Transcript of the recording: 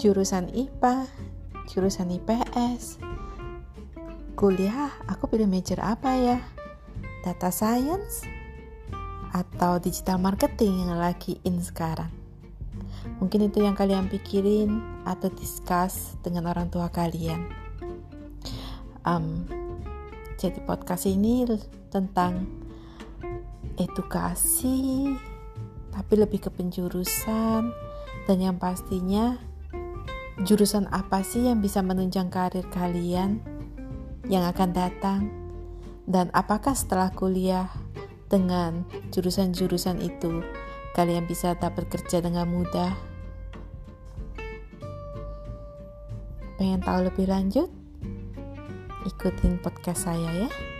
jurusan IPA, jurusan IPS. Kuliah, aku pilih major apa ya? Data science atau digital marketing yang lagi in sekarang? Mungkin itu yang kalian pikirin atau discuss dengan orang tua kalian. Um, jadi podcast ini tentang edukasi, tapi lebih ke penjurusan dan yang pastinya jurusan apa sih yang bisa menunjang karir kalian yang akan datang? Dan apakah setelah kuliah dengan jurusan-jurusan itu kalian bisa dapat kerja dengan mudah? Pengen tahu lebih lanjut? Ikutin podcast saya ya